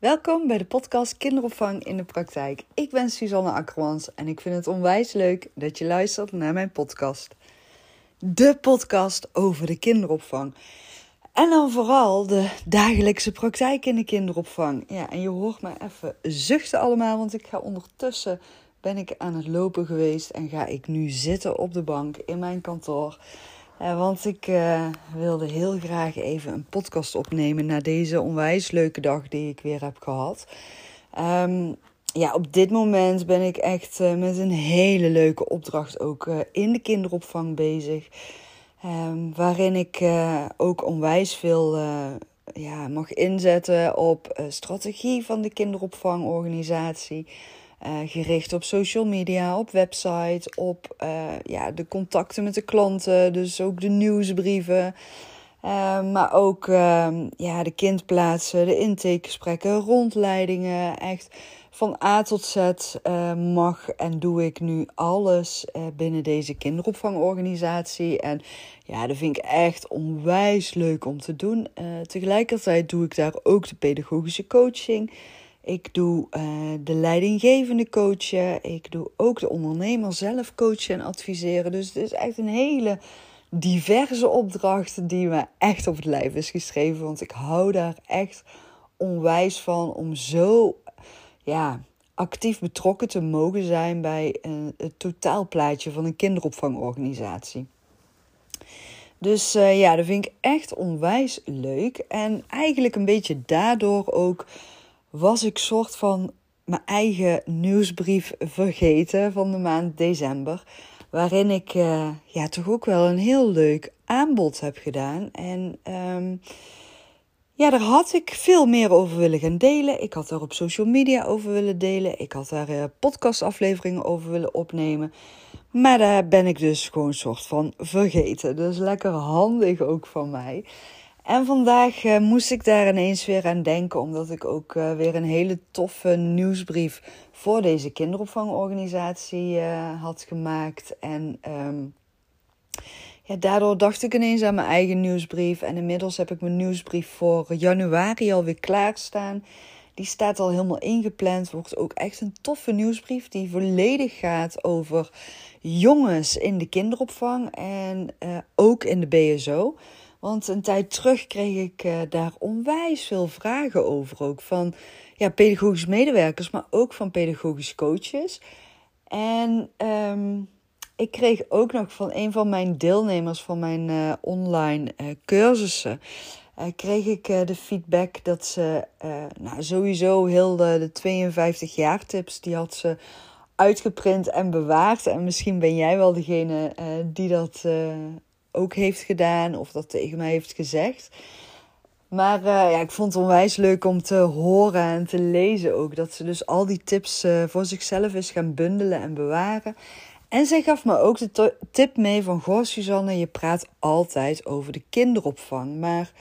Welkom bij de podcast Kinderopvang in de Praktijk. Ik ben Suzanne Akkermans en ik vind het onwijs leuk dat je luistert naar mijn podcast. De podcast over de kinderopvang. En dan vooral de dagelijkse praktijk in de kinderopvang. Ja, en je hoort me even zuchten allemaal, want ik ga ondertussen ben ik aan het lopen geweest en ga ik nu zitten op de bank in mijn kantoor. Uh, want ik uh, wilde heel graag even een podcast opnemen na deze onwijs leuke dag die ik weer heb gehad. Um, ja, op dit moment ben ik echt uh, met een hele leuke opdracht ook in de kinderopvang bezig. Um, waarin ik ook onwijs veel ja, mag inzetten op strategie van de kinderopvangorganisatie. Uh, gericht op social media, op website, op uh, ja, de contacten met de klanten, dus ook de nieuwsbrieven. Uh, maar ook ehm, ja, de kindplaatsen, de intakegesprekken, rondleidingen. Echt van A tot Z mag en doe ik nu alles binnen deze kinderopvangorganisatie. En ja, dat vind ik echt onwijs leuk om te doen. tegelijkertijd doe ik daar ook de pedagogische coaching. Ik doe uh, de leidinggevende coachen. Ik doe ook de ondernemer zelf coachen en adviseren. Dus het is echt een hele diverse opdracht die me echt op het lijf is geschreven. Want ik hou daar echt onwijs van om zo ja, actief betrokken te mogen zijn bij een, het totaalplaatje van een kinderopvangorganisatie. Dus uh, ja, dat vind ik echt onwijs leuk. En eigenlijk een beetje daardoor ook was ik soort van mijn eigen nieuwsbrief vergeten van de maand december. Waarin ik uh, ja, toch ook wel een heel leuk aanbod heb gedaan. En um, ja, daar had ik veel meer over willen gaan delen. Ik had daar op social media over willen delen. Ik had daar uh, podcastafleveringen over willen opnemen. Maar daar ben ik dus gewoon soort van vergeten. Dus lekker handig ook van mij. En vandaag uh, moest ik daar ineens weer aan denken, omdat ik ook uh, weer een hele toffe nieuwsbrief voor deze kinderopvangorganisatie uh, had gemaakt. En um, ja, daardoor dacht ik ineens aan mijn eigen nieuwsbrief. En inmiddels heb ik mijn nieuwsbrief voor januari alweer klaarstaan. Die staat al helemaal ingepland. Wordt ook echt een toffe nieuwsbrief die volledig gaat over jongens in de kinderopvang en ook in de BSO. Want een tijd terug kreeg ik uh, daar onwijs veel vragen over. Ook van ja, pedagogische medewerkers, maar ook van pedagogische coaches. En um, ik kreeg ook nog van een van mijn deelnemers van mijn uh, online uh, cursussen. kreeg ik de feedback dat ze nou, sowieso heel de, de 52 jaar tips, die had ze uitgeprint en bewaard. En misschien ben jij wel degene die dat ook heeft gedaan of dat tegen mij heeft gezegd. Maar uh, ja, ik vond het onwijs leuk om te horen en te lezen ook. Dat ze dus al die tips uh, voor zichzelf is gaan bundelen en bewaren. En zij gaf me ook de tip mee van... Goh, Suzanne, je praat altijd over de kinderopvang. Maar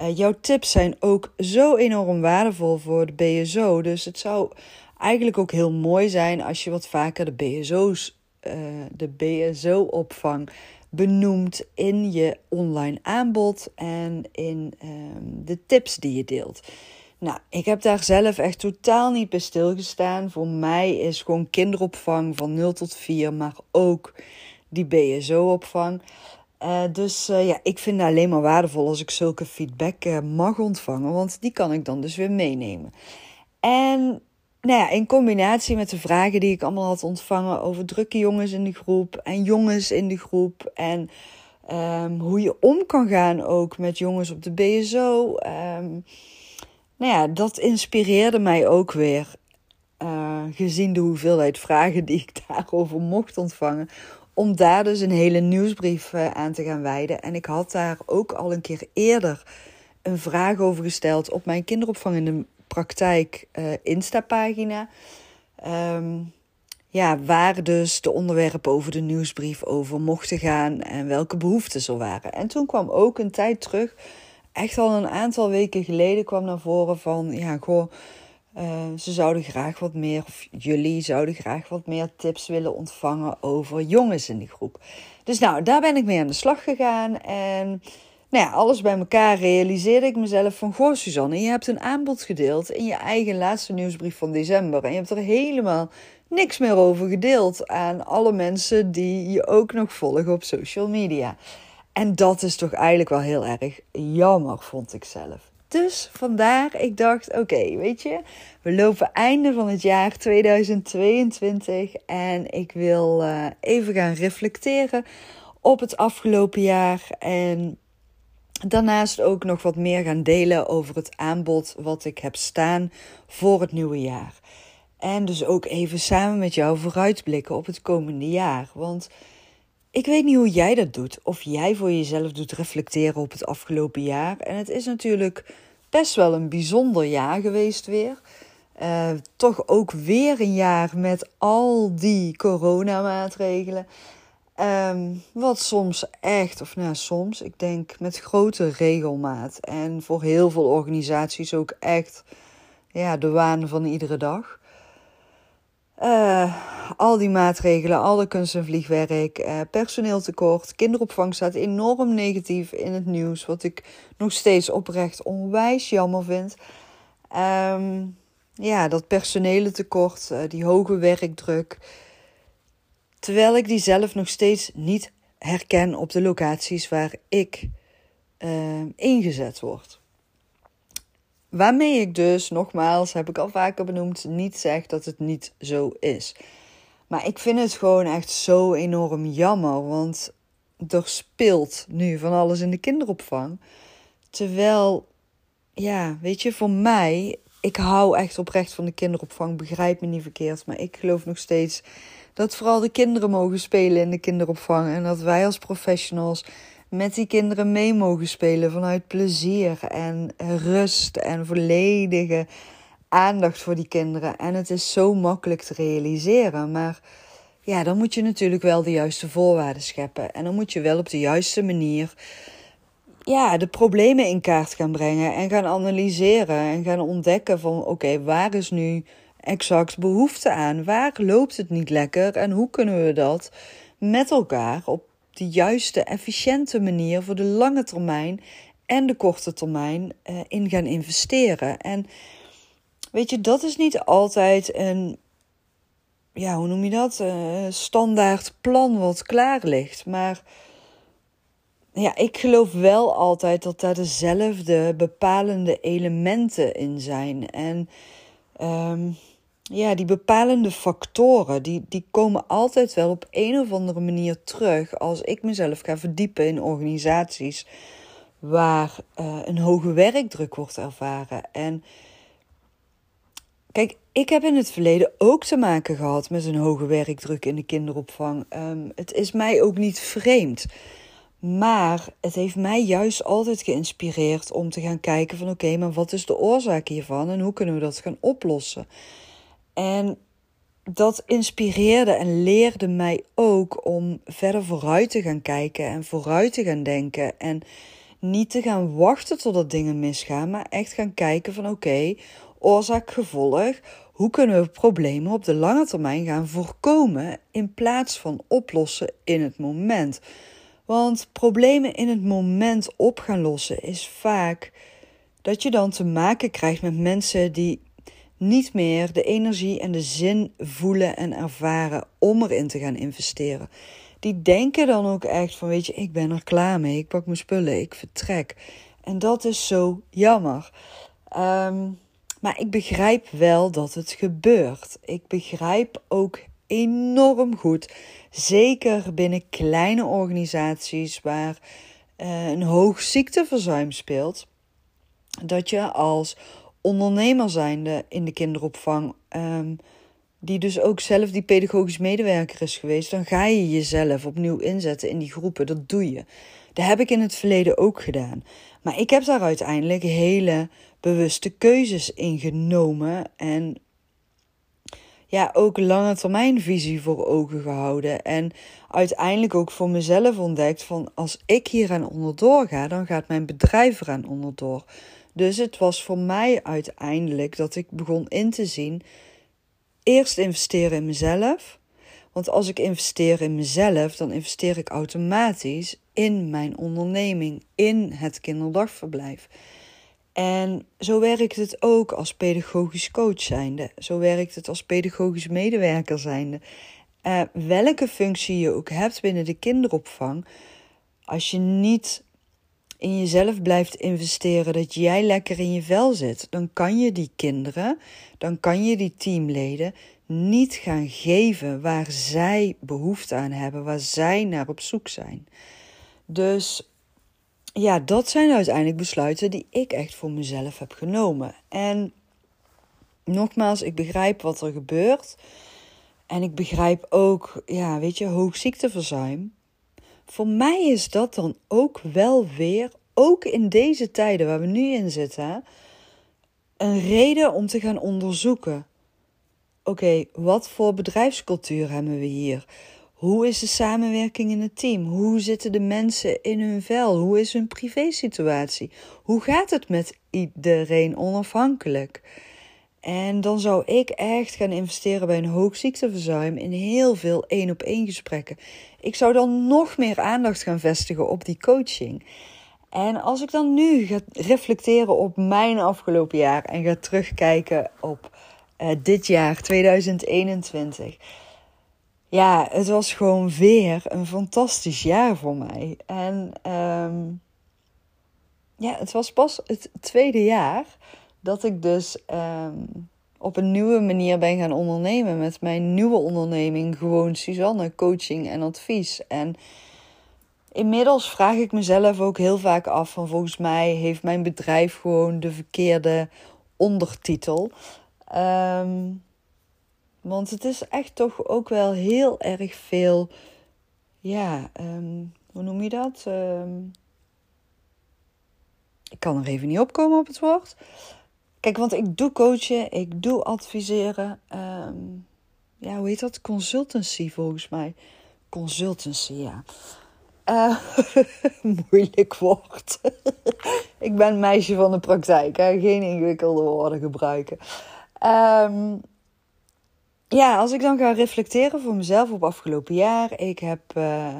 uh, jouw tips zijn ook zo enorm waardevol voor de BSO. Dus het zou eigenlijk ook heel mooi zijn als je wat vaker de BSO's... de BSO-opvang benoemd in je online aanbod en in um, de tips die je deelt. Nou, ik heb daar zelf echt totaal niet bij stilgestaan. Voor mij is gewoon kinderopvang van 0 tot 4, maar ook die BSO-opvang. Uh, dus uh, ja, ik vind het alleen maar waardevol als ik zulke feedback uh, mag ontvangen, want die kan ik dan dus weer meenemen. En nou ja, in combinatie met de vragen die ik allemaal had ontvangen over drukke jongens in de groep en jongens in de groep. En um, hoe je om kan gaan ook met jongens op de BSO. Ehm, nou ja, dat inspireerde mij ook weer. Uh, gezien de hoeveelheid vragen die ik daarover mocht ontvangen. Om daar dus een hele nieuwsbrief uh, aan te gaan wijden. En ik had daar ook al een keer eerder een vraag over gesteld op mijn kinderopvang in de praktijk uh, Insta-pagina. Um, ja, waar dus de onderwerpen over de nieuwsbrief over mochten gaan en welke behoeften er waren. En toen kwam ook een tijd terug, echt al een aantal weken geleden, kwam naar voren van ja, goh. Uh, ze zouden graag wat meer, of jullie zouden graag wat meer tips willen ontvangen over jongens in die groep. Dus nou, daar ben ik mee aan de slag gegaan. En nou alles bij elkaar realiseerde ik mezelf van... Goh, Suzanne, je hebt een aanbod gedeeld in je eigen laatste nieuwsbrief van december. En je hebt er helemaal niks meer over gedeeld aan alle mensen die je ook nog volgen op social media. En dat is toch eigenlijk wel heel erg jammer, vond ik zelf. Dus vandaar, ik dacht, oké, weet je, we lopen einde van het jaar 2022 en ik wil uh, even gaan reflecteren op het afgelopen jaar en daarnaast ook nog wat meer gaan delen over het aanbod wat ik heb staan voor het nieuwe jaar. En dus ook even samen met jou vooruitblikken op het komende jaar, want ik weet niet hoe jij dat doet. Of jij voor jezelf doet reflecteren op het afgelopen jaar. En het is natuurlijk best wel een bijzonder jaar geweest weer. Uh, toch ook weer een jaar met al die coronamaatregelen. Um, wat soms echt, of nou soms, ik denk met grote regelmaat. En voor heel veel organisaties ook echt ja, de waan van iedere dag. Uh, al die maatregelen, alle kunst- en vliegwerk, uh, personeeltekort, kinderopvang staat enorm negatief in het nieuws. Wat ik nog steeds oprecht onwijs jammer vind. Um, ja, dat personeeltekort, uh, die hoge werkdruk. Terwijl ik die zelf nog steeds niet herken op de locaties waar ik ingezet word. Waarmee ik dus, nogmaals, heb ik al vaker benoemd, niet zeg dat het niet zo is. Maar ik vind het gewoon echt zo enorm jammer, want er speelt nu van alles in de kinderopvang. Terwijl, ja, weet je, voor mij, ik hou echt oprecht van de kinderopvang, begrijp me niet verkeerd, maar ik geloof nog steeds dat vooral de kinderen mogen spelen in de kinderopvang en dat wij als professionals met die kinderen mee mogen spelen vanuit plezier en rust en volledige aandacht voor die kinderen. En het is zo makkelijk te realiseren, maar ja, dan moet je natuurlijk wel de juiste voorwaarden scheppen. En dan moet je wel op de juiste manier ja, de problemen in kaart gaan brengen en gaan analyseren en gaan ontdekken van oké, waar is nu exact behoefte aan? Waar loopt het niet lekker en hoe kunnen we dat met elkaar op de juiste, efficiënte manier voor de lange termijn en de korte termijn uh, in gaan investeren. En weet je, dat is niet altijd een, ja, hoe noem je dat? Uh, standaard plan wat klaar ligt. Maar ja, ik geloof wel altijd dat daar dezelfde bepalende elementen in zijn. En um, ja, die bepalende factoren, die, die komen altijd wel op een of andere manier terug als ik mezelf ga verdiepen in organisaties waar uh, een hoge werkdruk wordt ervaren. En kijk, ik heb in het verleden ook te maken gehad met een hoge werkdruk in de kinderopvang. Um, het is mij ook niet vreemd. Maar het heeft mij juist altijd geïnspireerd om te gaan kijken van oké, maar wat is de oorzaak hiervan en hoe kunnen we dat gaan oplossen? En dat inspireerde en leerde mij ook om verder vooruit te gaan kijken en vooruit te gaan denken. En niet te gaan wachten totdat dingen misgaan, maar echt gaan kijken van oké, oorzaak, gevolg. Hoe kunnen we problemen op de lange termijn gaan voorkomen in plaats van oplossen in het moment? Want problemen in het moment op gaan lossen is vaak dat je dan te maken krijgt met mensen die niet meer de energie en de zin voelen en ervaren om erin te gaan investeren. Die denken dan ook echt van, weet je, ik ben er klaar mee, ik pak mijn spullen, ik vertrek. En dat is zo jammer. Ehm, maar ik begrijp wel dat het gebeurt. Ik begrijp ook enorm goed, zeker binnen kleine organisaties waar uh, een hoog ziekteverzuim speelt, dat je als ondernemer zijnde in de kinderopvang, ehm, die dus ook zelf die pedagogisch medewerker is geweest, dan ga je jezelf opnieuw inzetten in die groepen. Dat doe je. Dat heb ik in het verleden ook gedaan. Maar ik heb daar uiteindelijk hele bewuste keuzes in genomen en ja, ook lange termijn visie voor ogen gehouden. En uiteindelijk ook voor mezelf ontdekt van als ik hier aan onderdoor ga, dan gaat mijn bedrijf eraan onderdoor. Dus het was voor mij uiteindelijk dat ik begon in te zien. Eerst investeren in mezelf. Want als ik investeer in mezelf, dan investeer ik automatisch in mijn onderneming, in het kinderdagverblijf. En zo werkt het ook als pedagogisch coach zijnde. Zo werkt het als pedagogisch medewerker zijnde. Uh, welke functie je ook hebt binnen de kinderopvang, als je niet in jezelf blijft investeren, dat jij lekker in je vel zit, dan kan je die kinderen, dan kan je die teamleden niet gaan geven waar zij behoefte aan hebben, waar zij naar op zoek zijn. Dus ja, dat zijn uiteindelijk besluiten die ik echt voor mezelf heb genomen. En nogmaals, ik begrijp wat er gebeurt. En ik begrijp ook, ja, weet je, hoog ziekteverzuim. Voor mij is dat dan ook wel weer, ook in deze tijden waar we nu in zitten, een reden om te gaan onderzoeken. Oké, wat voor bedrijfscultuur hebben we hier? Hoe is de samenwerking in het team? Hoe zitten de mensen in hun vel? Hoe is hun privésituatie? Hoe gaat het met iedereen onafhankelijk? En dan zou ik echt gaan investeren bij een hoog ziekteverzuim in heel veel één op één gesprekken. Ik zou dan nog meer aandacht gaan vestigen op die coaching. En als ik dan nu ga reflecteren op mijn afgelopen jaar en ga terugkijken op uh, dit jaar 2021 ja, het was gewoon weer een fantastisch jaar voor mij. En um, ja, het was pas het tweede jaar dat ik dus um, op een nieuwe manier ben gaan ondernemen. Met mijn nieuwe onderneming, gewoon Suzanne, coaching en advies. En inmiddels vraag ik mezelf ook heel vaak af: van volgens mij heeft mijn bedrijf gewoon de verkeerde ondertitel. Um, want het is echt toch ook wel heel erg veel. Ja, um, hoe noem je dat? Ik kan er even niet opkomen op het woord. Kijk, want ik doe coachen, ik doe adviseren. Um, ja, hoe heet dat? Consultancy volgens mij. Consultancy, ja. Uh, moeilijk woord. ik ben meisje van de praktijk, geen ingewikkelde woorden gebruiken. Um, ja, als ik dan ga reflecteren voor mezelf op afgelopen jaar. Ik heb uh,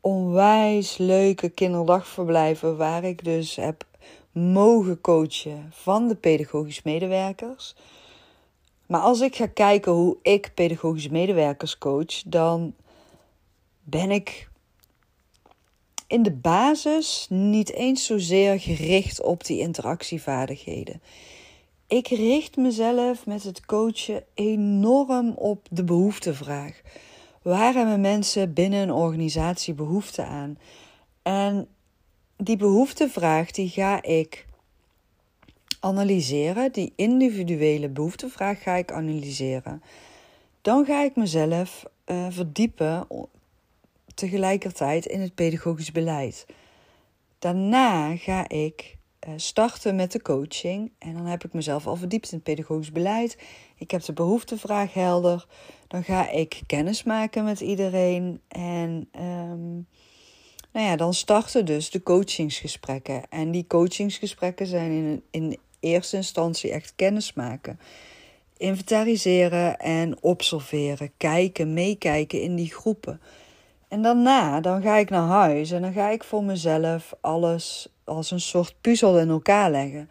onwijs leuke kinderdagverblijven waar ik dus heb mogen coachen van de pedagogisch medewerkers. Maar als ik ga kijken hoe ik pedagogische medewerkers coach, dan ben ik in de basis niet eens zozeer gericht op die interactievaardigheden ik richt mezelf met het coachen enorm op de behoeftevraag. Waar hebben mensen binnen een organisatie behoefte aan? En die behoeftevraag die ga ik analyseren. Die individuele behoeftevraag ga ik analyseren. Dan ga ik mezelf uh, verdiepen tegelijkertijd in het pedagogisch beleid. Daarna ga ik eh, starten met de coaching. En dan heb ik mezelf al verdiept in het pedagogisch beleid. Ik heb de behoeftevraag helder. Dan ga ik kennis maken met iedereen. En um, nou ja, dan starten dus de coachingsgesprekken. En die coachingsgesprekken zijn in, in eerste instantie echt kennis maken. Inventariseren en observeren. Kijken, meekijken in die groepen. En daarna, dan ga ik naar huis en dan ga ik voor mezelf alles als een soort puzzel in elkaar leggen.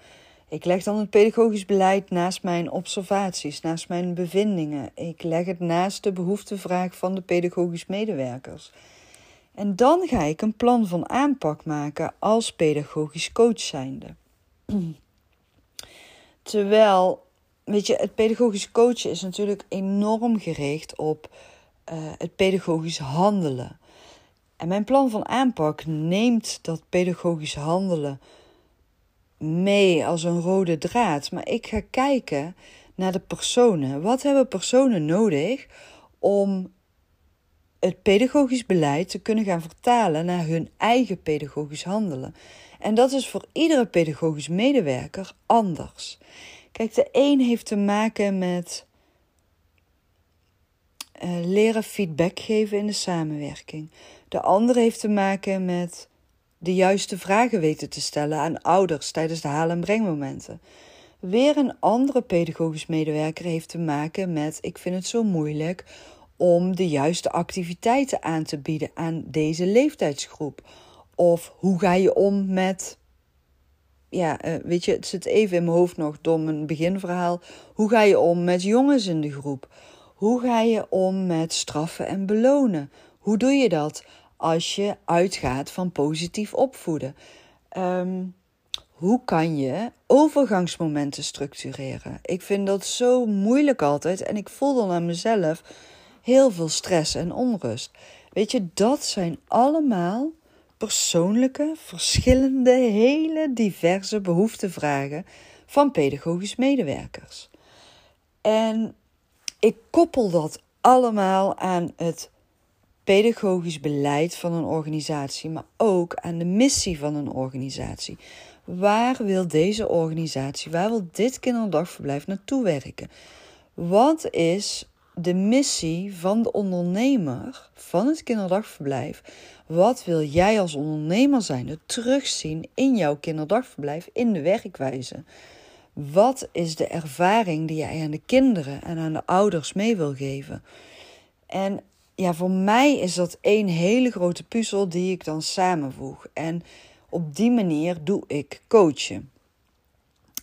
Ik leg dan het pedagogisch beleid naast mijn observaties, naast mijn bevindingen. Ik leg het naast de behoeftevraag van de pedagogisch medewerkers. En dan ga ik een plan van aanpak maken als pedagogisch coach zijnde. Terwijl, weet je, het pedagogisch coachen is natuurlijk enorm gericht op uh, het pedagogisch handelen. En mijn plan van aanpak neemt dat pedagogisch handelen mee als een rode draad. Maar ik ga kijken naar de personen. Wat hebben personen nodig om het pedagogisch beleid te kunnen gaan vertalen naar hun eigen pedagogisch handelen? En dat is voor iedere pedagogisch medewerker anders. Kijk, de een heeft te maken met uh, leren feedback geven in de samenwerking. De andere heeft te maken met de juiste vragen weten te stellen aan ouders tijdens de haal- en brengmomenten. Weer een andere pedagogisch medewerker heeft te maken met: ik vind het zo moeilijk om de juiste activiteiten aan te bieden aan deze leeftijdsgroep? Of hoe ga je om met. Ja, eh, weet je, het zit even in mijn hoofd nog door mijn beginverhaal. Hoe ga je om met jongens in de groep? Hoe ga je om met straffen en belonen? Hoe doe je dat als je uitgaat van positief opvoeden? Ehm, hoe kan je overgangsmomenten structureren? Ik vind dat zo moeilijk altijd en ik voel dan aan mezelf heel veel stress en onrust. Weet je, dat zijn allemaal persoonlijke, verschillende, hele diverse behoeftevragen van pedagogisch medewerkers. En ik koppel dat allemaal aan het pedagogisch beleid van een organisatie, maar ook aan de missie van een organisatie. Waar wil deze organisatie, waar wil dit kinderdagverblijf naartoe werken? Wat is de missie van de ondernemer van het kinderdagverblijf? Wat wil jij als ondernemer zijn terugzien in jouw kinderdagverblijf, in de werkwijze? Wat is de ervaring die jij aan de kinderen en aan de ouders mee wil geven? En ja, voor mij is dat één hele grote puzzel die ik dan samenvoeg. En op die manier doe ik coachen.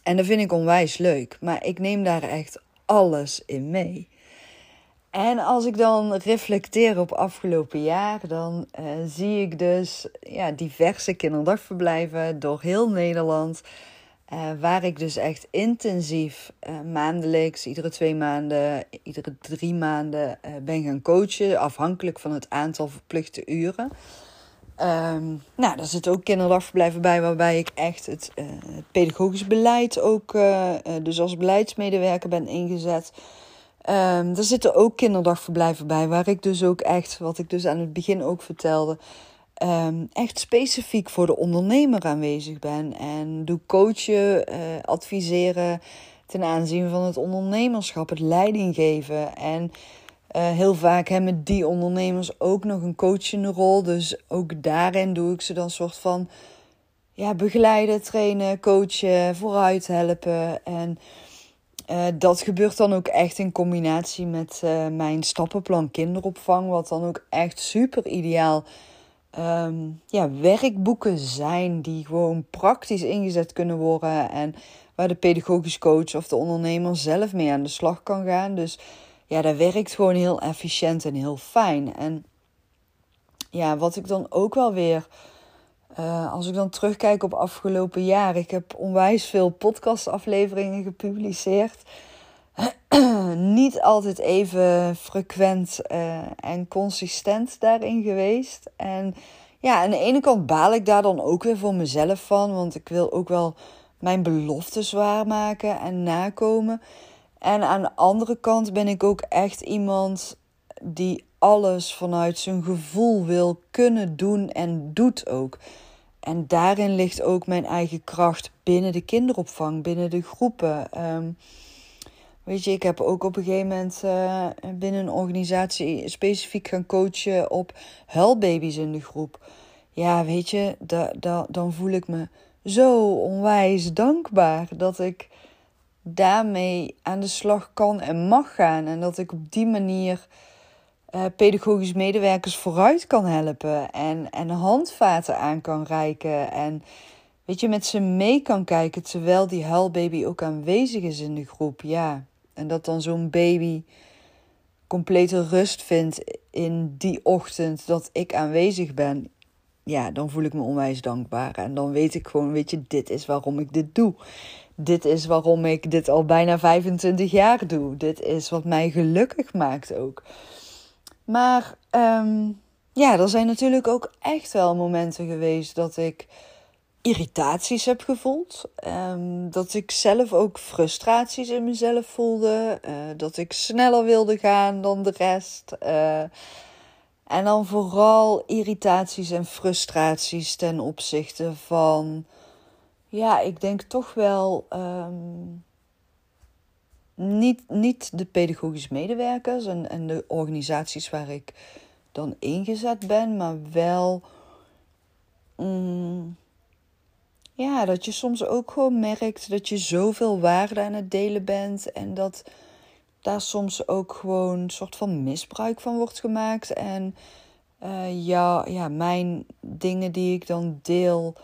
En dat vind ik onwijs leuk, maar ik neem daar echt alles in mee. En als ik dan reflecteer op afgelopen jaar, dan uh, zie ik dus ja, diverse kinderdagverblijven door heel Nederland. Uh, waar ik dus echt intensief uh, maandelijks, iedere twee maanden, iedere drie maanden ben gaan coachen. Afhankelijk van het aantal verplichte uren. Um, nou, daar zitten ook kinderdagverblijven bij waarbij ik echt het, het pedagogisch beleid ook, dus als beleidsmedewerker ben ingezet. Um, er zitten ook kinderdagverblijven bij waar ik dus ook echt, wat ik dus aan het begin ook vertelde, um, echt specifiek voor de ondernemer aanwezig ben. En doe coachen, uh, adviseren ten aanzien van het ondernemerschap, het leiding geven en uh, heel vaak hebben die ondernemers ook nog een coachende rol. Dus ook daarin doe ik ze dan soort van ja, begeleiden, trainen, coachen, vooruit helpen. En uh, dat gebeurt dan ook echt in combinatie met uh, mijn stappenplan kinderopvang. Wat dan ook echt super ideaal um, ja, werkboeken zijn die gewoon praktisch ingezet kunnen worden. En waar de pedagogisch coach of de ondernemer zelf mee aan de slag kan gaan. Dus ja, dat werkt gewoon heel efficiënt en heel fijn. En ja, wat ik dan ook wel weer, uh, als ik dan terugkijk op afgelopen jaar, ik heb onwijs veel podcastafleveringen gepubliceerd. Niet altijd even frequent uh, en consistent daarin geweest. En ja, aan de ene kant baal ik daar dan ook weer voor mezelf van, want ik wil ook wel mijn beloftes waarmaken en nakomen. En aan de andere kant ben ik ook echt iemand die alles vanuit zijn gevoel wil kunnen doen en doet ook. En daarin ligt ook mijn eigen kracht binnen de kinderopvang, binnen de groepen. Um, weet je, ik heb ook op een gegeven moment uh, binnen een organisatie specifiek gaan coachen op huilbaby's in de groep. Ja, weet je, da, da, dan voel ik me zo onwijs dankbaar dat ik daarmee aan de slag kan en mag gaan. En dat ik op die manier uh, pedagogisch medewerkers vooruit kan helpen. En, en handvaten aan kan reiken. En weet je, met ze mee kan kijken terwijl die huilbaby ook aanwezig is in de groep. Ja, en dat dan zo'n baby complete rust vindt in die ochtend dat ik aanwezig ben. Ja, dan voel ik me onwijs dankbaar. En dan weet ik gewoon, weet je, dit is waarom ik dit doe dit is waarom ik dit al bijna 25 jaar doe. Dit is wat mij gelukkig maakt ook. Maar um, ja, er zijn natuurlijk ook echt wel momenten geweest dat ik irritaties heb gevoeld. Um, dat ik zelf ook frustraties in mezelf voelde. Uh, dat ik sneller wilde gaan dan de rest. Uh, en dan vooral irritaties en frustraties ten opzichte van ja, ik denk toch wel um, niet, niet de pedagogische medewerkers en, en de organisaties waar ik dan ingezet ben, maar wel. Um, ja, dat je soms ook gewoon merkt dat je zoveel waarde aan het delen bent en dat daar soms ook gewoon een soort van misbruik van wordt gemaakt. En uh, ja, ja, mijn dingen die ik dan deel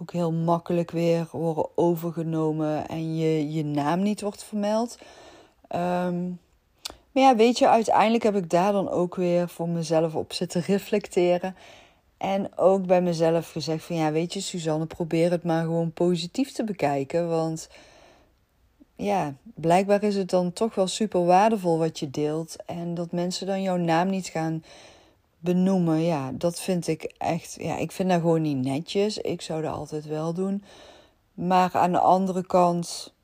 ook heel makkelijk weer worden overgenomen en je, je naam niet wordt vermeld. Ehm, maar ja, weet je, uiteindelijk heb ik daar dan ook weer voor mezelf op zitten reflecteren. En ook bij mezelf gezegd van ja, weet je, Suzanne, probeer het maar gewoon positief te bekijken. Want ja, blijkbaar is het dan toch wel super waardevol wat je deelt. En dat mensen dan jouw naam niet gaan benoemen, ja, dat vind ik echt, ja, ik vind dat gewoon niet netjes. Ik zou dat altijd wel doen. Maar aan de andere kant,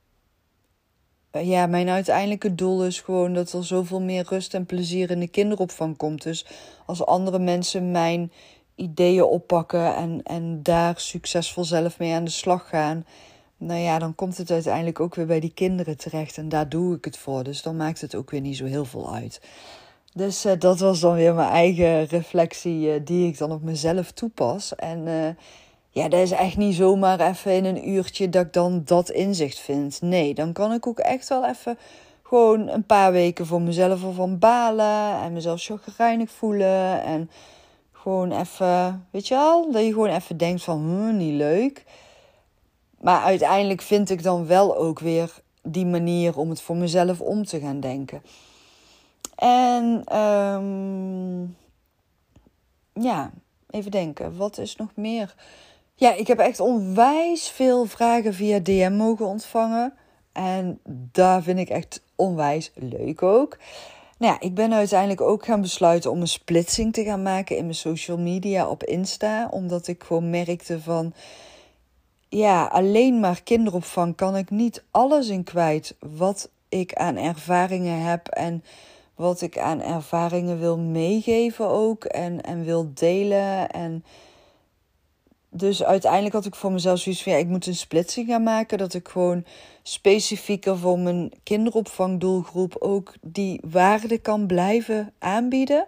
eh, ja, mijn uiteindelijke doel is gewoon dat er zoveel meer rust en plezier in de kinderopvang komt. Dus als andere mensen mijn ideeën oppakken en, en daar succesvol zelf mee aan de slag gaan, nou ja, dan komt het uiteindelijk ook weer bij die kinderen terecht. En daar doe ik het voor. Dus dan maakt het ook weer niet zo heel veel uit. Dus uh, dat was dan weer mijn eigen reflectie uh, die ik dan op mezelf toepas. En uh, ja, dat is echt niet zomaar even in een uurtje dat ik dan dat inzicht vind. Nee, dan kan ik ook echt wel even gewoon een paar weken voor mezelf ervan balen. En mezelf chagrijnig voelen. En gewoon even, weet je wel, dat je gewoon even denkt van, hm, niet leuk. Maar uiteindelijk vind ik dan wel ook weer die manier om het voor mezelf om te gaan denken. En um, ja, even denken. Wat is nog meer? Ja, ik heb echt onwijs veel vragen via DM mogen ontvangen. En daar vind ik echt onwijs leuk ook. Nou ja, ik ben uiteindelijk ook gaan besluiten om een splitsing te gaan maken in mijn social media op Insta. Omdat ik gewoon merkte van. Ja, alleen maar kinderopvang kan ik niet alles in kwijt wat ik aan ervaringen heb. En wat ik aan ervaringen wil meegeven ook en, en wil delen. En dus uiteindelijk had ik voor mezelf zoiets van ja, ik moet een splitsing gaan maken. Dat ik gewoon specifieker voor mijn kinderopvangdoelgroep ook die waarde kan blijven aanbieden.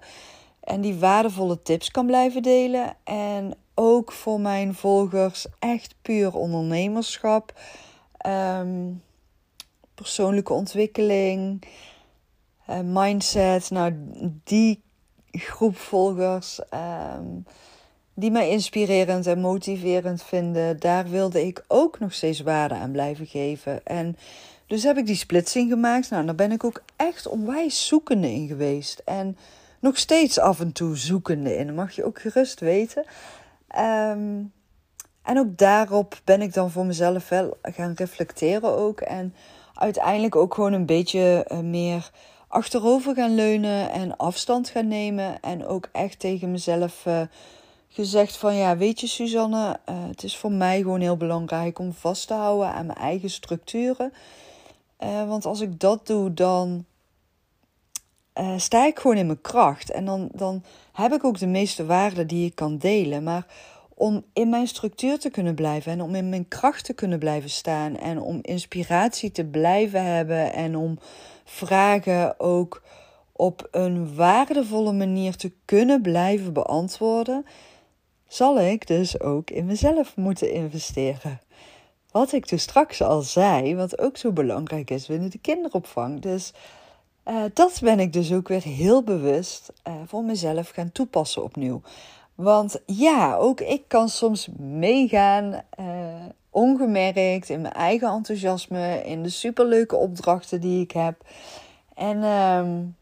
En die waardevolle tips kan blijven delen. En ook voor mijn volgers echt puur ondernemerschap. Ehm, persoonlijke ontwikkeling. Eh, mindset. Nou, die groep volgers ehm, die mij inspirerend en motiverend vinden, daar wilde ik ook nog steeds waarde aan blijven geven. En dus heb ik die splitsing gemaakt. Nou, daar ben ik ook echt onwijs zoekende in geweest. En nog steeds af en toe zoekende in. Dat mag je ook gerust weten. Ehm, en ook daarop ben ik dan voor mezelf wel gaan reflecteren ook. En uiteindelijk ook gewoon een beetje uh, meer achterover gaan leunen en afstand gaan nemen. En ook echt tegen mezelf uh, gezegd van ja, weet je Suzanne, uh, het is voor mij gewoon heel belangrijk om vast te houden aan mijn eigen structuren. Uh, want als ik dat doe, dan sta ik gewoon in mijn kracht. En dan, dan heb ik ook de meeste waarden die ik kan delen. Maar om in mijn structuur te kunnen blijven en om in mijn kracht te kunnen blijven staan en om inspiratie te blijven hebben en om vragen ook op een waardevolle manier te kunnen blijven beantwoorden, zal ik dus ook in mezelf moeten investeren. Wat ik dus straks al zei, wat ook zo belangrijk is binnen de kinderopvang. Dus uh, dat ben ik dus ook weer heel bewust uh, voor mezelf gaan toepassen opnieuw. Want ja, ook ik kan soms meegaan, uh, ongemerkt, in mijn eigen enthousiasme, in de superleuke opdrachten die ik heb. En um,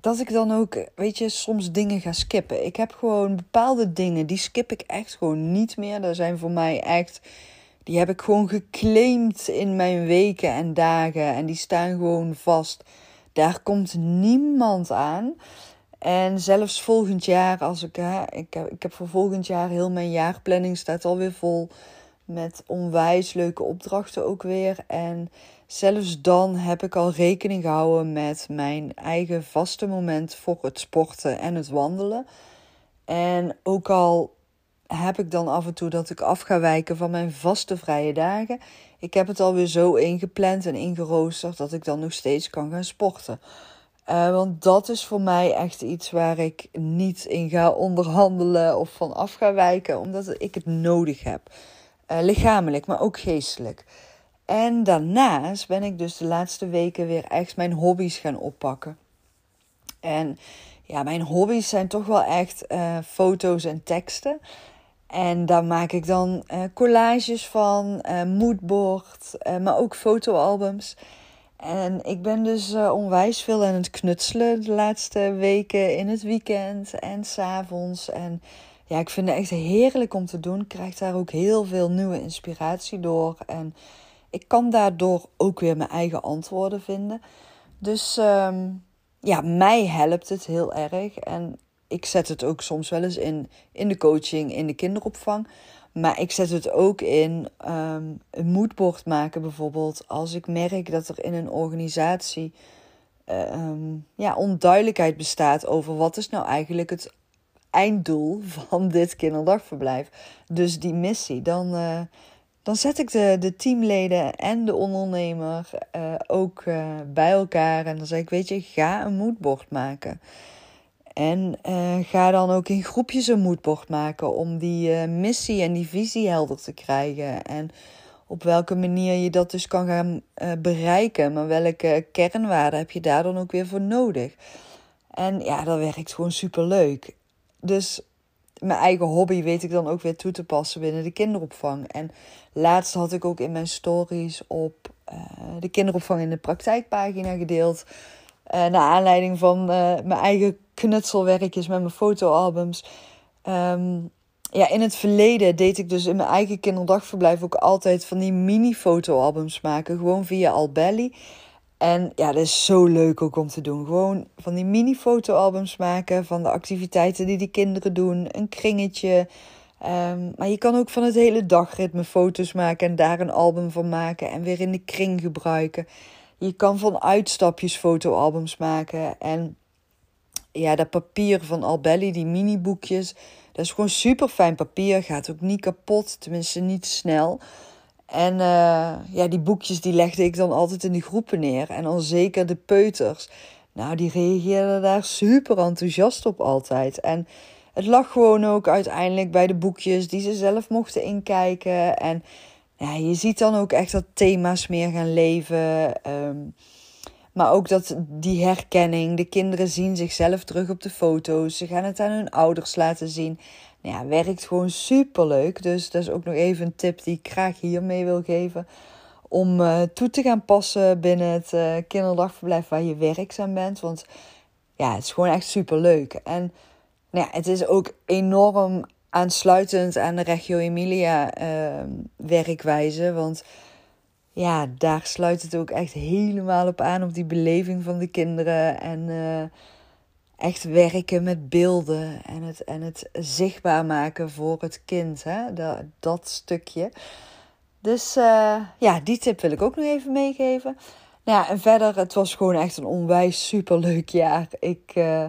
dat ik dan ook, weet je, soms dingen ga skippen. Ik heb gewoon bepaalde dingen, die skip ik echt gewoon niet meer. Dat zijn voor mij echt, die heb ik gewoon geclaimd in mijn weken en dagen. En die staan gewoon vast. Daar komt niemand aan. En zelfs volgend jaar, als ik, hè, ik, heb, ik heb voor volgend jaar heel mijn jaarplanning staat alweer vol met onwijs leuke opdrachten ook weer. En zelfs dan heb ik al rekening gehouden met mijn eigen vaste moment voor het sporten en het wandelen. En ook al heb ik dan af en toe dat ik af ga wijken van mijn vaste vrije dagen. Ik heb het alweer zo ingepland en ingeroosterd dat ik dan nog steeds kan gaan sporten. Uh, want dat is voor mij echt iets waar ik niet in ga onderhandelen of van af ga wijken, omdat ik het nodig heb. Uh, lichamelijk, maar ook geestelijk. En daarnaast ben ik dus de laatste weken weer echt mijn hobby's gaan oppakken. En ja, mijn hobby's zijn toch wel echt uh, foto's en teksten. En daar maak ik dan collages van, moodboard, maar ook fotoalbums. En ik ben dus onwijs veel aan het knutselen de laatste weken in het weekend en s'avonds. En ja, ik vind het echt heerlijk om te doen. Ik krijg daar ook heel veel nieuwe inspiratie door. En ik kan daardoor ook weer mijn eigen antwoorden vinden. Dus um, ja, mij helpt het heel erg. En ik zet het ook soms wel eens in, in de coaching, in de kinderopvang. Maar ik zet het ook in um, een moodboard maken bijvoorbeeld. Als ik merk dat er in een organisatie um, ja, onduidelijkheid bestaat over wat is nou eigenlijk het einddoel van dit kinderdagverblijf. Dus die missie. Dan, uh, dan zet ik de, de teamleden en de ondernemer uh, ook uh, bij elkaar. En dan zeg ik, weet je, ga een moodboard maken. En uh, ga dan ook in groepjes een moodboard maken om die missie en die visie helder te krijgen. En op welke manier je dat dus kan gaan bereiken. Maar welke kernwaarden heb je daar dan ook weer voor nodig? En ja, dat werkt gewoon super leuk. Dus mijn eigen hobby weet ik dan ook weer toe te passen binnen de kinderopvang. En laatst had ik ook in mijn stories op de kinderopvang in de praktijkpagina gedeeld. Uh, naar aanleiding van uh, mijn eigen knutselwerkjes met mijn fotoalbums. Um, ja, in het verleden deed ik dus in mijn eigen kinderdagverblijf ook altijd van die mini-fotoalbums maken. Gewoon via Albelly. En ja, dat is zo leuk ook om te doen. Gewoon van die mini-fotoalbums maken van de activiteiten die die kinderen doen. Een kringetje. Um, maar je kan ook van het hele dagritme foto's maken en daar een album van maken en weer in de kring gebruiken. Je kan van uitstapjes fotoalbums maken. En ja, dat papier van Albelly, die mini-boekjes, dat is gewoon super fijn papier. Gaat ook niet kapot, tenminste niet snel. En uh, ja, die boekjes die legde ik dan altijd in die groepen neer. En dan zeker de peuters. Nou, die reageerden daar super enthousiast op altijd. En het lag gewoon ook uiteindelijk bij de boekjes die ze zelf mochten inkijken. En ja, je ziet dan ook echt dat thema's meer gaan leven. Um, maar ook dat die herkenning. De kinderen zien zichzelf terug op de foto's. Ze gaan het aan hun ouders laten zien ja, werkt gewoon super leuk. Dus dat is ook nog even een tip die ik graag hiermee wil geven. Om uh, toe te gaan passen binnen het uh, kinderdagverblijf waar je werkzaam bent. Want ja, het is gewoon echt super leuk. En nou ja, het is ook enorm aansluitend aan de Reggio Emilia uh, werkwijze. Want ja, daar sluit het ook echt helemaal op aan. Op die beleving van de kinderen. En uh, echt werken met beelden en het, en het zichtbaar maken voor het kind. Hè? Dat, dat stukje. Dus uh, ja, die tip wil ik ook nog even meegeven. Nou ja, en verder, het was gewoon echt een onwijs superleuk jaar. Ik uh,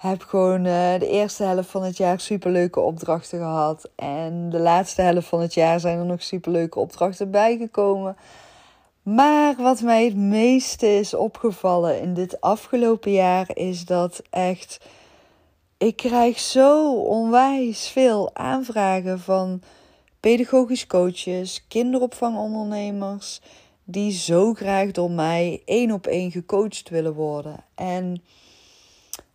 heb gewoon uh, de eerste helft van het jaar superleuke opdrachten gehad. En de laatste helft van het jaar zijn er nog superleuke opdrachten bijgekomen. Maar wat mij het meeste is opgevallen in dit afgelopen jaar is dat echt. Ik krijg zo onwijs veel aanvragen van pedagogisch coaches, kinderopvangondernemers, die zo graag door mij één op één gecoacht willen worden. En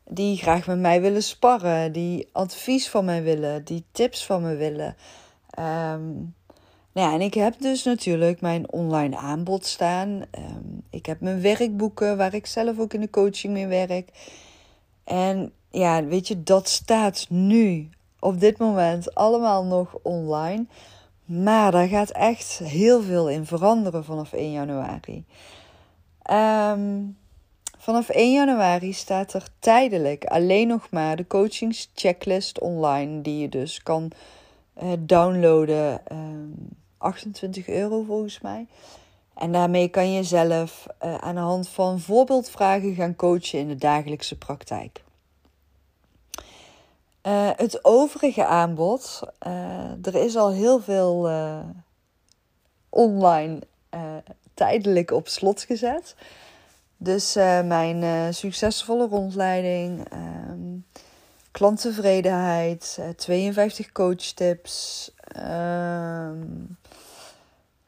die graag met mij willen sparren, die advies van mij willen, die tips van me willen. Um, nou ja, en ik heb dus natuurlijk mijn online aanbod staan. Ehm, ik heb mijn werkboeken waar ik zelf ook in de coaching mee werk. En ja, weet je, dat staat nu op dit moment allemaal nog online. Maar daar gaat echt heel veel in veranderen vanaf 1 januari. Ehm, vanaf 1 januari staat er tijdelijk alleen nog maar de coachingschecklist online, die je dus kan uh, downloaden. Um, 28 euro volgens mij. En daarmee kan je zelf uh, aan de hand van voorbeeldvragen gaan coachen in de dagelijkse praktijk. Uh, het overige aanbod, er is al heel veel online tijdelijk op slot gezet. Dus mijn succesvolle rondleiding, ehm, klanttevredenheid, 52 coach tips, ehm,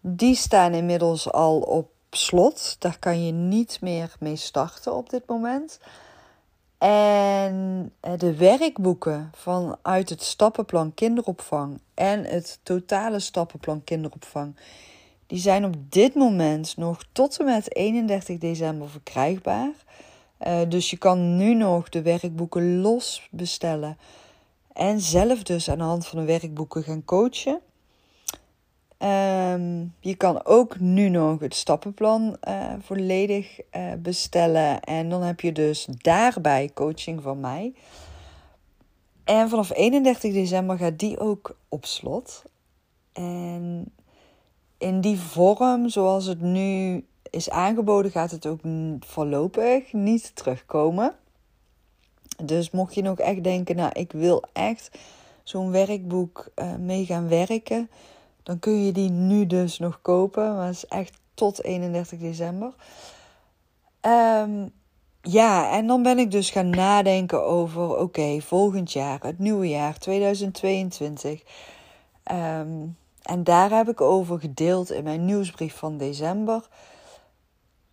Die staan inmiddels al op slot. Daar kan je niet meer mee starten op dit moment. En eh, de werkboeken vanuit het stappenplan kinderopvang en het totale stappenplan kinderopvang, die zijn op dit moment nog tot en met 31 december verkrijgbaar. Uh, dus je kan nu nog de werkboeken los bestellen en zelf dus aan de hand van de werkboeken gaan coachen. Um, je kan ook nu nog het stappenplan uh, volledig uh, bestellen. En dan heb je dus daarbij coaching van mij. En vanaf 31 december gaat die ook op slot. En in die vorm, zoals het nu is aangeboden, gaat het ook voorlopig niet terugkomen. Dus mocht je nog echt denken, nou, ik wil echt zo'n werkboek uh, mee gaan werken dan kun je die nu dus nog kopen. Maar het is echt tot 31 december. Um, ja, en dan ben ik dus gaan nadenken over: oké, volgend jaar, het nieuwe jaar 2022. Um, ehm, en daar heb ik over gedeeld in mijn nieuwsbrief van december.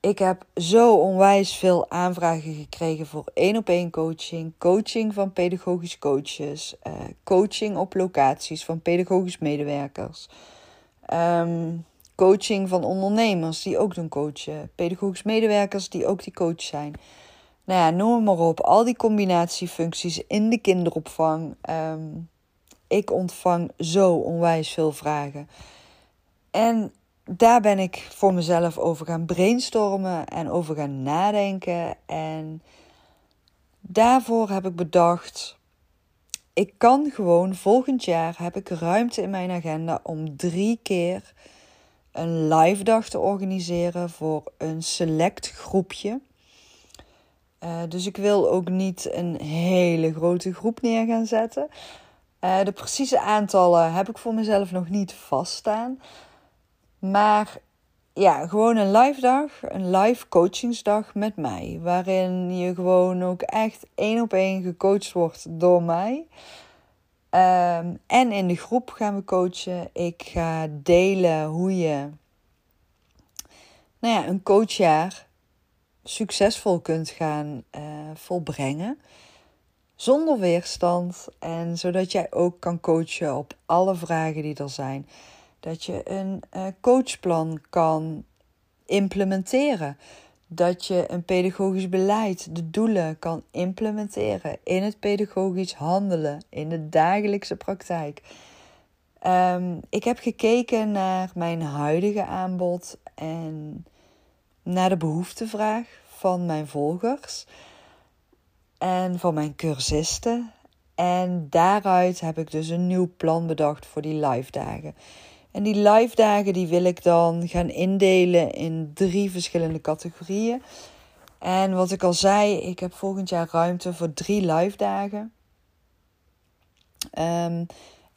Ik heb zo onwijs veel aanvragen gekregen voor één op één coaching, coaching van pedagogisch coaches, uh, coaching op locaties van pedagogisch medewerkers, um, coaching van ondernemers die ook doen coachen, pedagogisch medewerkers die ook die coach zijn. Nou ja, noem maar op. Al die combinatiefuncties in de kinderopvang. Um, ik ontvang zo onwijs veel vragen. En daar ben ik voor mezelf over gaan brainstormen en over gaan nadenken. En daarvoor heb ik bedacht: ik kan gewoon volgend jaar heb ik ruimte in mijn agenda om drie keer een live dag te organiseren voor een select groepje. Uh, dus ik wil ook niet een hele grote groep neer gaan zetten. Uh, de precieze aantallen heb ik voor mezelf nog niet vaststaan. Maar ja, gewoon een live dag, een live coachingsdag met mij. Waarin je gewoon ook echt één op één gecoacht wordt door mij. Um, en in de groep gaan we coachen. Ik ga delen hoe je nou ja, een coachjaar succesvol kunt gaan uh, volbrengen. Zonder weerstand. En zodat jij ook kan coachen op alle vragen die er zijn dat je een uh, coachplan kan implementeren. Dat je een pedagogisch beleid, de doelen kan implementeren in het pedagogisch handelen, in de dagelijkse praktijk. Um, ik heb gekeken naar mijn huidige aanbod en naar de behoeftevraag van mijn volgers en van mijn cursisten. En daaruit heb ik dus een nieuw plan bedacht voor die live dagen. En die live dagen die wil ik dan gaan indelen in drie verschillende categorieën. En wat ik al zei, ik heb volgend jaar ruimte voor drie live dagen. Um,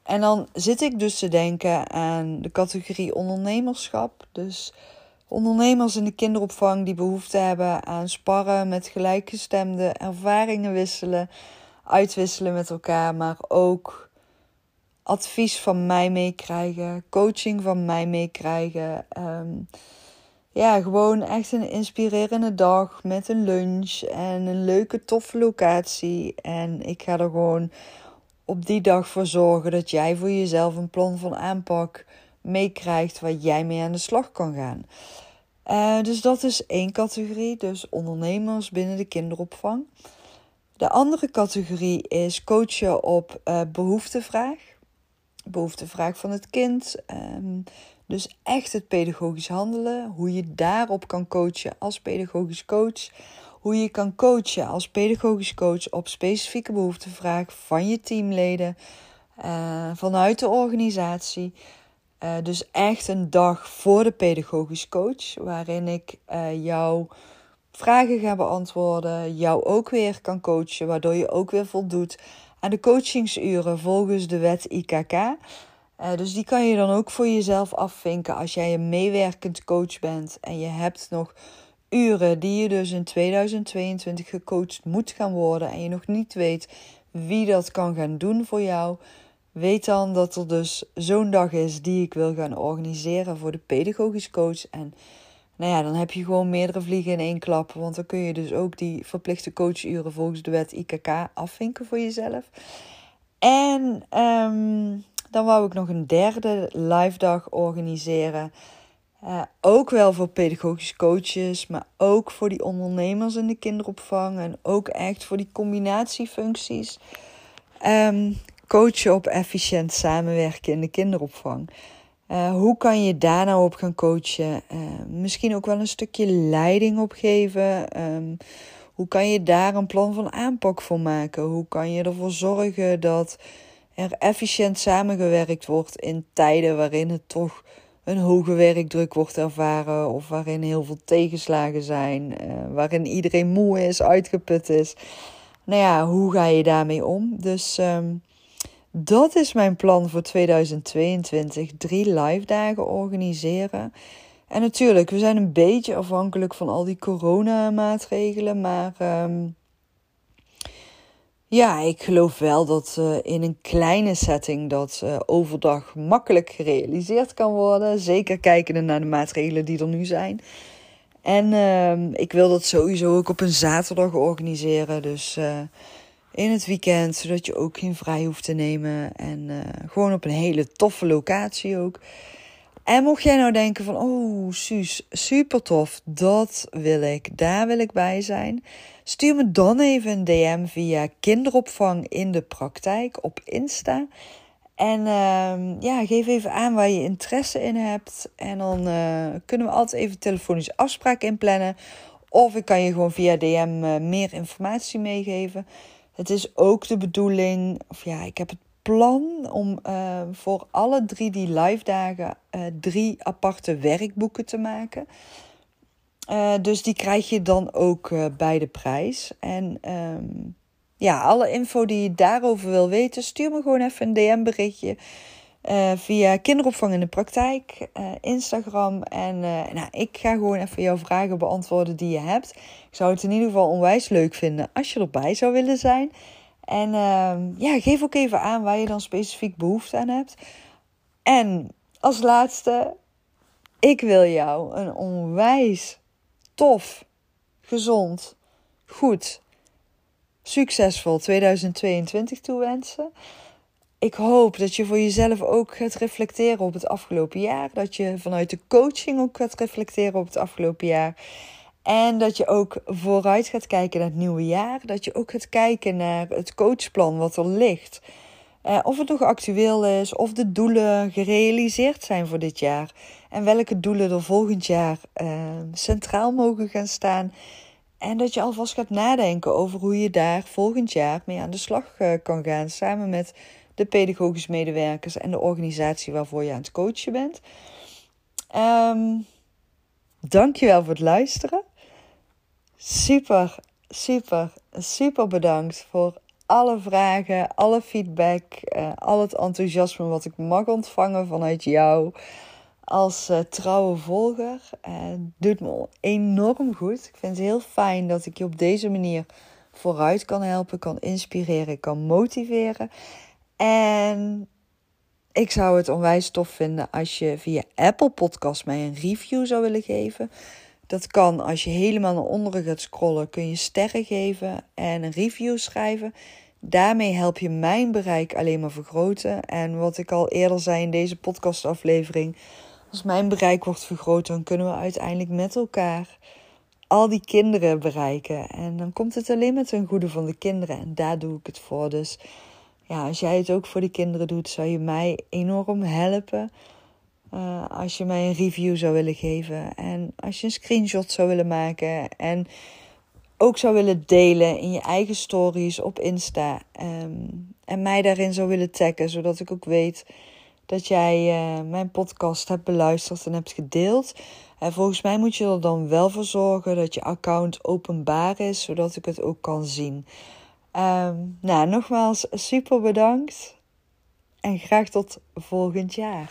en dan zit ik dus te denken aan de categorie ondernemerschap. Dus ondernemers in de kinderopvang die behoefte hebben aan sparren met gelijkgestemden, ervaringen wisselen, uitwisselen met elkaar, maar ook advies van mij meekrijgen, coaching van mij meekrijgen. Um, ja, gewoon echt een inspirerende dag met een lunch en een leuke, toffe locatie. En ik ga er gewoon op die dag voor zorgen dat jij voor jezelf een plan van aanpak meekrijgt waar jij mee aan de slag kan gaan. Uh, dus dat is één categorie, dus ondernemers binnen de kinderopvang. De andere categorie is coachen op uh, behoeftevraag behoeftevraag van het kind. Um, dus echt het pedagogisch handelen. Hoe je daarop kan coachen als pedagogisch coach. Hoe je kan coachen als pedagogisch coach op specifieke behoeftevraag van je teamleden. Uh, vanuit de organisatie. Uh, dus echt een dag voor de pedagogisch coach. Waarin ik uh, jouw vragen ga beantwoorden. Jou ook weer kan coachen. Waardoor je ook weer voldoet aan de coachingsuren volgens de wet IKK. Eh, dus die kan je dan ook voor jezelf afvinken als jij een meewerkend coach bent en je hebt nog uren die je dus in 2022 gecoacht moet gaan worden en je nog niet weet wie dat kan gaan doen voor jou. Weet dan dat er dus zo'n dag is die ik wil gaan organiseren voor de pedagogisch coach. En nou ja, dan heb je gewoon meerdere vliegen in één klap. Want dan kun je dus ook die verplichte coachuren volgens de wet IKK afvinken voor jezelf. En um, dan wou ik nog een derde live dag organiseren. Uh, ook wel voor pedagogische coaches, maar ook voor die ondernemers in de kinderopvang. En ook echt voor die combinatiefuncties. Um, coachen op efficiënt samenwerken in de kinderopvang. Uh, hoe kan je daar nou op gaan coachen? Uh, misschien ook wel een stukje leiding op geven. Um, hoe kan je daar een plan van aanpak voor maken? Hoe kan je ervoor zorgen dat er efficiënt samengewerkt wordt in tijden waarin het toch een hoge werkdruk wordt ervaren of waarin heel veel tegenslagen zijn, uh, waarin iedereen moe is, uitgeput is. Nou ja, hoe ga je daarmee om? Dus um, dat is mijn plan voor 2022. Drie live dagen organiseren. En natuurlijk, we zijn een beetje afhankelijk van al die coronamaatregelen. Maar um, ja, ik geloof wel dat uh, in een kleine setting dat uh, overdag makkelijk gerealiseerd kan worden. Zeker kijkende naar de maatregelen die er nu zijn. En uh, ik wil dat sowieso ook op een zaterdag organiseren. Dus uh, in het weekend, zodat je ook geen vrij hoeft te nemen. En gewoon op een hele toffe locatie ook. En mocht jij nou denken van, oh Suus, super tof, dat wil ik, daar wil ik bij zijn. Stuur me dan even een DM via kinderopvang in de praktijk op Insta. En uh, ja, geef even aan waar je interesse in hebt. En dan uh, kunnen we altijd even telefonisch afspraak inplannen. Of ik kan je gewoon via DM uh, meer informatie meegeven. Het is ook de bedoeling, of ja, ik heb het plan om uh, voor alle drie die live dagen uh, drie aparte werkboeken te maken. Uh, dus die krijg je dan ook bij de prijs. En um, ja, alle info die je daarover wil weten, stuur me gewoon even een DM-berichtje. Via kinderopvang in de praktijk, Instagram. En nou, ik ga gewoon even jouw vragen beantwoorden die je hebt. Ik zou het in ieder geval onwijs leuk vinden als je erbij zou willen zijn. En uh, ja, geef ook even aan waar je dan specifiek behoefte aan hebt. En als laatste, ik wil jou een onwijs tof, gezond, goed, succesvol 2022 toewensen. Ik hoop dat je voor jezelf ook gaat reflecteren op het afgelopen jaar. Dat je vanuit de coaching ook gaat reflecteren op het afgelopen jaar. En dat je ook vooruit gaat kijken naar het nieuwe jaar. Dat je ook gaat kijken naar het coachplan wat er ligt. Uh, of het nog actueel is, of de doelen gerealiseerd zijn voor dit jaar. En welke doelen er volgend jaar uh, centraal mogen gaan staan. En dat je alvast gaat nadenken over hoe je daar volgend jaar mee aan de slag uh, kan gaan. Samen met de pedagogische medewerkers en de organisatie waarvoor je aan het coachen bent. Um, dankjewel voor het luisteren super, super, super bedankt voor alle vragen, alle feedback, uh, al het enthousiasme wat ik mag ontvangen vanuit jou als uh, trouwe volger. Uh, doet me enorm goed. Ik vind het heel fijn dat ik je op deze manier vooruit kan helpen, kan inspireren, kan motiveren. En ik zou het onwijs tof vinden als je via Apple Podcast mij een review zou willen geven. Dat kan als je helemaal naar onderen gaat scrollen, kun je sterren geven en een review schrijven. Daarmee help je mijn bereik alleen maar vergroten. En wat ik al eerder zei in deze podcastaflevering, als mijn bereik wordt vergroot, dan kunnen we uiteindelijk met elkaar al die kinderen bereiken. En dan komt het alleen met een goede van de kinderen. En daar doe ik het voor. Dus ja, als jij het ook voor de kinderen doet, zou je mij enorm helpen. Uh, als je mij een review zou willen geven. En als je een screenshot zou willen maken. En ook zou willen delen in je eigen stories op Insta. Um, en mij daarin zou willen taggen. Zodat ik ook weet dat jij uh, mijn podcast hebt beluisterd en hebt gedeeld. En volgens mij moet je er dan wel voor zorgen dat je account openbaar is. Zodat ik het ook kan zien. Um, nou, nogmaals super bedankt. En graag tot volgend jaar.